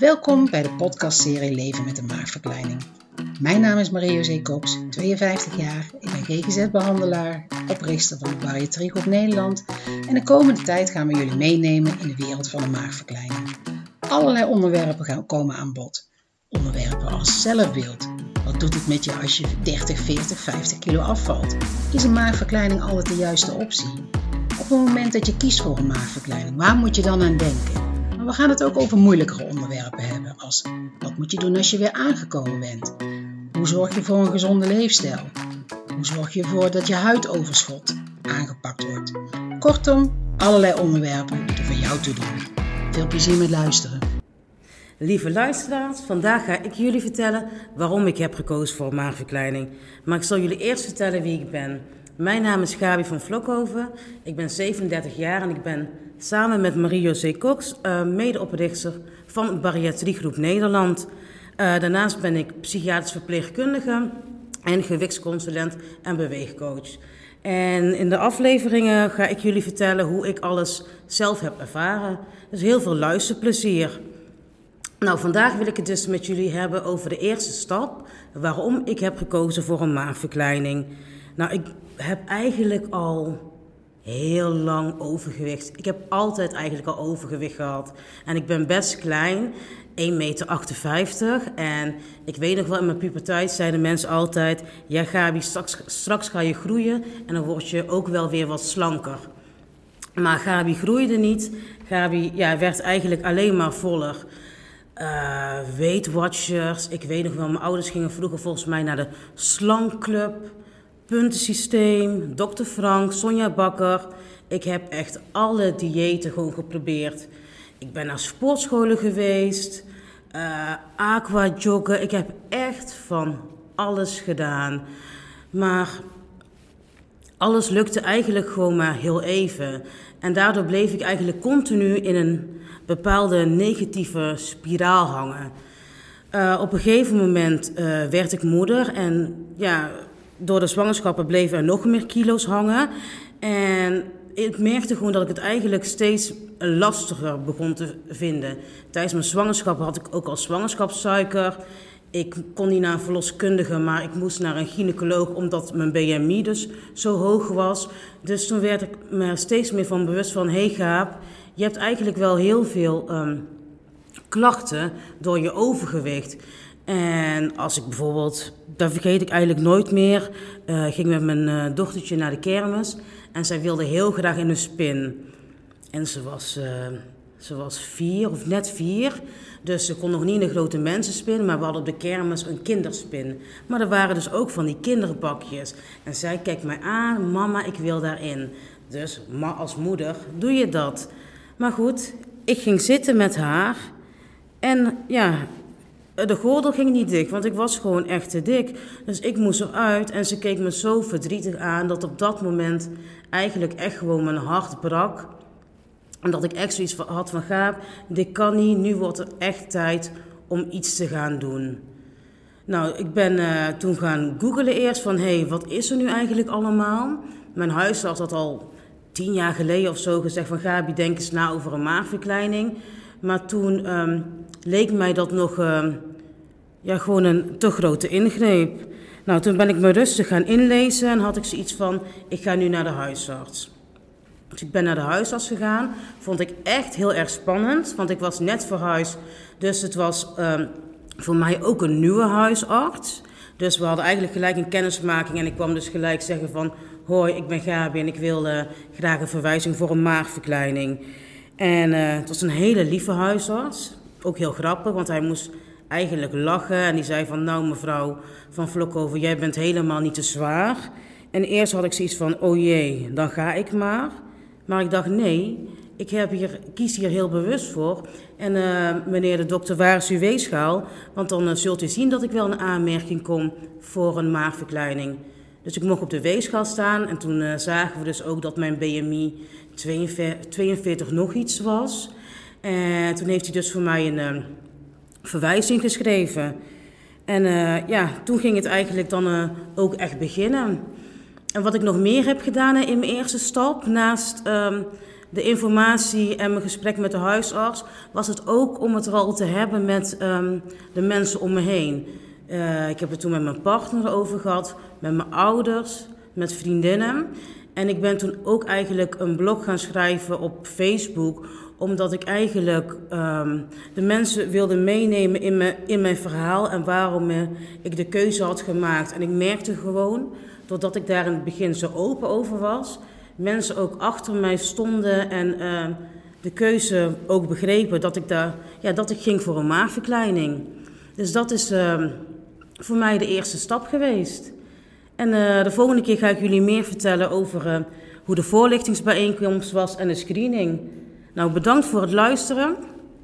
Welkom bij de podcastserie Leven met een maagverkleining. Mijn naam is Marie-José Cox, 52 jaar. Ik ben GGZ-behandelaar, oprichter van de Bariatriegroep Nederland. En de komende tijd gaan we jullie meenemen in de wereld van de maagverkleining. Allerlei onderwerpen gaan komen aan bod. Onderwerpen als zelfbeeld. Wat doet het met je als je 30, 40, 50 kilo afvalt? Is een maagverkleining altijd de juiste optie? Op het moment dat je kiest voor een maagverkleining, waar moet je dan aan denken? We gaan het ook over moeilijkere onderwerpen hebben, als wat moet je doen als je weer aangekomen bent? Hoe zorg je voor een gezonde leefstijl? Hoe zorg je ervoor dat je huidoverschot aangepakt wordt? Kortom, allerlei onderwerpen die er voor jou toe doen. Veel plezier met luisteren. Lieve luisteraars, vandaag ga ik jullie vertellen waarom ik heb gekozen voor maagverkleining. Maar ik zal jullie eerst vertellen wie ik ben. Mijn naam is Gabi van Vlokhoven. Ik ben 37 jaar en ik ben samen met Marie-José Cox uh, medeoprichter van Bariatriegroep Nederland. Uh, daarnaast ben ik psychiatrisch verpleegkundige en gewichtsconsulent en beweegcoach. En in de afleveringen ga ik jullie vertellen hoe ik alles zelf heb ervaren. Dus heel veel luisterplezier. Nou, vandaag wil ik het dus met jullie hebben over de eerste stap. Waarom ik heb gekozen voor een maagverkleining. Nou, ik heb eigenlijk al heel lang overgewicht. Ik heb altijd eigenlijk al overgewicht gehad. En ik ben best klein, 1,58 meter. En ik weet nog wel, in mijn puberteit zeiden mensen altijd... Ja, Gabi, straks, straks ga je groeien en dan word je ook wel weer wat slanker. Maar Gabi groeide niet. Gabi ja, werd eigenlijk alleen maar voller. Uh, Weight Watchers. Ik weet nog wel, mijn ouders gingen vroeger volgens mij naar de Slankclub puntensysteem, Dr. Frank, Sonja Bakker. Ik heb echt alle diëten gewoon geprobeerd. Ik ben naar sportscholen geweest, uh, aqua joggen. Ik heb echt van alles gedaan. Maar alles lukte eigenlijk gewoon maar heel even. En daardoor bleef ik eigenlijk continu in een bepaalde negatieve spiraal hangen. Uh, op een gegeven moment uh, werd ik moeder en ja, door de zwangerschappen bleven er nog meer kilo's hangen. En ik merkte gewoon dat ik het eigenlijk steeds lastiger begon te vinden. Tijdens mijn zwangerschap had ik ook al zwangerschapssuiker. Ik kon niet naar een verloskundige, maar ik moest naar een gynaecoloog omdat mijn BMI dus zo hoog was. Dus toen werd ik me steeds meer van bewust van, hey Gaap, je hebt eigenlijk wel heel veel um, klachten door je overgewicht. En als ik bijvoorbeeld, dat vergeet ik eigenlijk nooit meer, uh, ging met mijn uh, dochtertje naar de kermis. En zij wilde heel graag in een spin. En ze was, uh, ze was vier of net vier. Dus ze kon nog niet in een grote mensenspin, maar we hadden op de kermis een kinderspin. Maar er waren dus ook van die kinderbakjes. En zij kijkt mij aan, mama, ik wil daarin. Dus maar als moeder doe je dat. Maar goed, ik ging zitten met haar. En ja, de gordel ging niet dik, want ik was gewoon echt te dik. Dus ik moest eruit en ze keek me zo verdrietig aan dat op dat moment eigenlijk echt gewoon mijn hart brak. En dat ik echt zoiets had van Gaap, dit kan niet, nu wordt het echt tijd om iets te gaan doen. Nou, ik ben uh, toen gaan googlen eerst van, hé, hey, wat is er nu eigenlijk allemaal? Mijn huisarts had al tien jaar geleden of zo gezegd van, Gabi, denk eens na over een maagverkleining. Maar toen um, leek mij dat nog um, ja, gewoon een te grote ingreep. Nou, toen ben ik me rustig gaan inlezen en had ik zoiets van, ik ga nu naar de huisarts. Dus ik ben naar de huisarts gegaan. Vond ik echt heel erg spannend, want ik was net verhuisd. Dus het was um, voor mij ook een nieuwe huisarts. Dus we hadden eigenlijk gelijk een kennismaking en ik kwam dus gelijk zeggen van... Hoi, ik ben Gabi en ik wil graag een verwijzing voor een maagverkleining. En uh, het was een hele lieve huisarts. Ook heel grappig, want hij moest eigenlijk lachen. En die zei van, nou mevrouw van Vlokhoven, jij bent helemaal niet te zwaar. En eerst had ik zoiets van, oh jee, dan ga ik maar. Maar ik dacht, nee, ik heb hier, kies hier heel bewust voor. En uh, meneer de dokter, waar is uw weegschaal? Want dan uh, zult u zien dat ik wel een aanmerking kom voor een maagverkleining. Dus ik mocht op de weegschaal staan en toen uh, zagen we dus ook dat mijn BMI 42, 42 nog iets was. En toen heeft hij dus voor mij een verwijzing geschreven. En uh, ja, toen ging het eigenlijk dan uh, ook echt beginnen. En wat ik nog meer heb gedaan in mijn eerste stap, naast um, de informatie en mijn gesprek met de huisarts was het ook om het er al te hebben met ehm, de mensen om me heen. Ik heb het toen met mijn partner over gehad, met mijn ouders, met vriendinnen. En ik ben toen ook eigenlijk een blog gaan schrijven op Facebook, omdat ik eigenlijk um, de mensen wilde meenemen in mijn, in mijn verhaal en waarom ik de keuze had gemaakt. En ik merkte gewoon, doordat ik daar in het begin zo open over was, mensen ook achter mij stonden en uh, de keuze ook begrepen dat ik, daar, ja, dat ik ging voor een maagverkleining. Dus dat is uh, voor mij de eerste stap geweest. En uh, de volgende keer ga ik jullie meer vertellen over uh, hoe de voorlichtingsbijeenkomst was en de screening. Nou, bedankt voor het luisteren.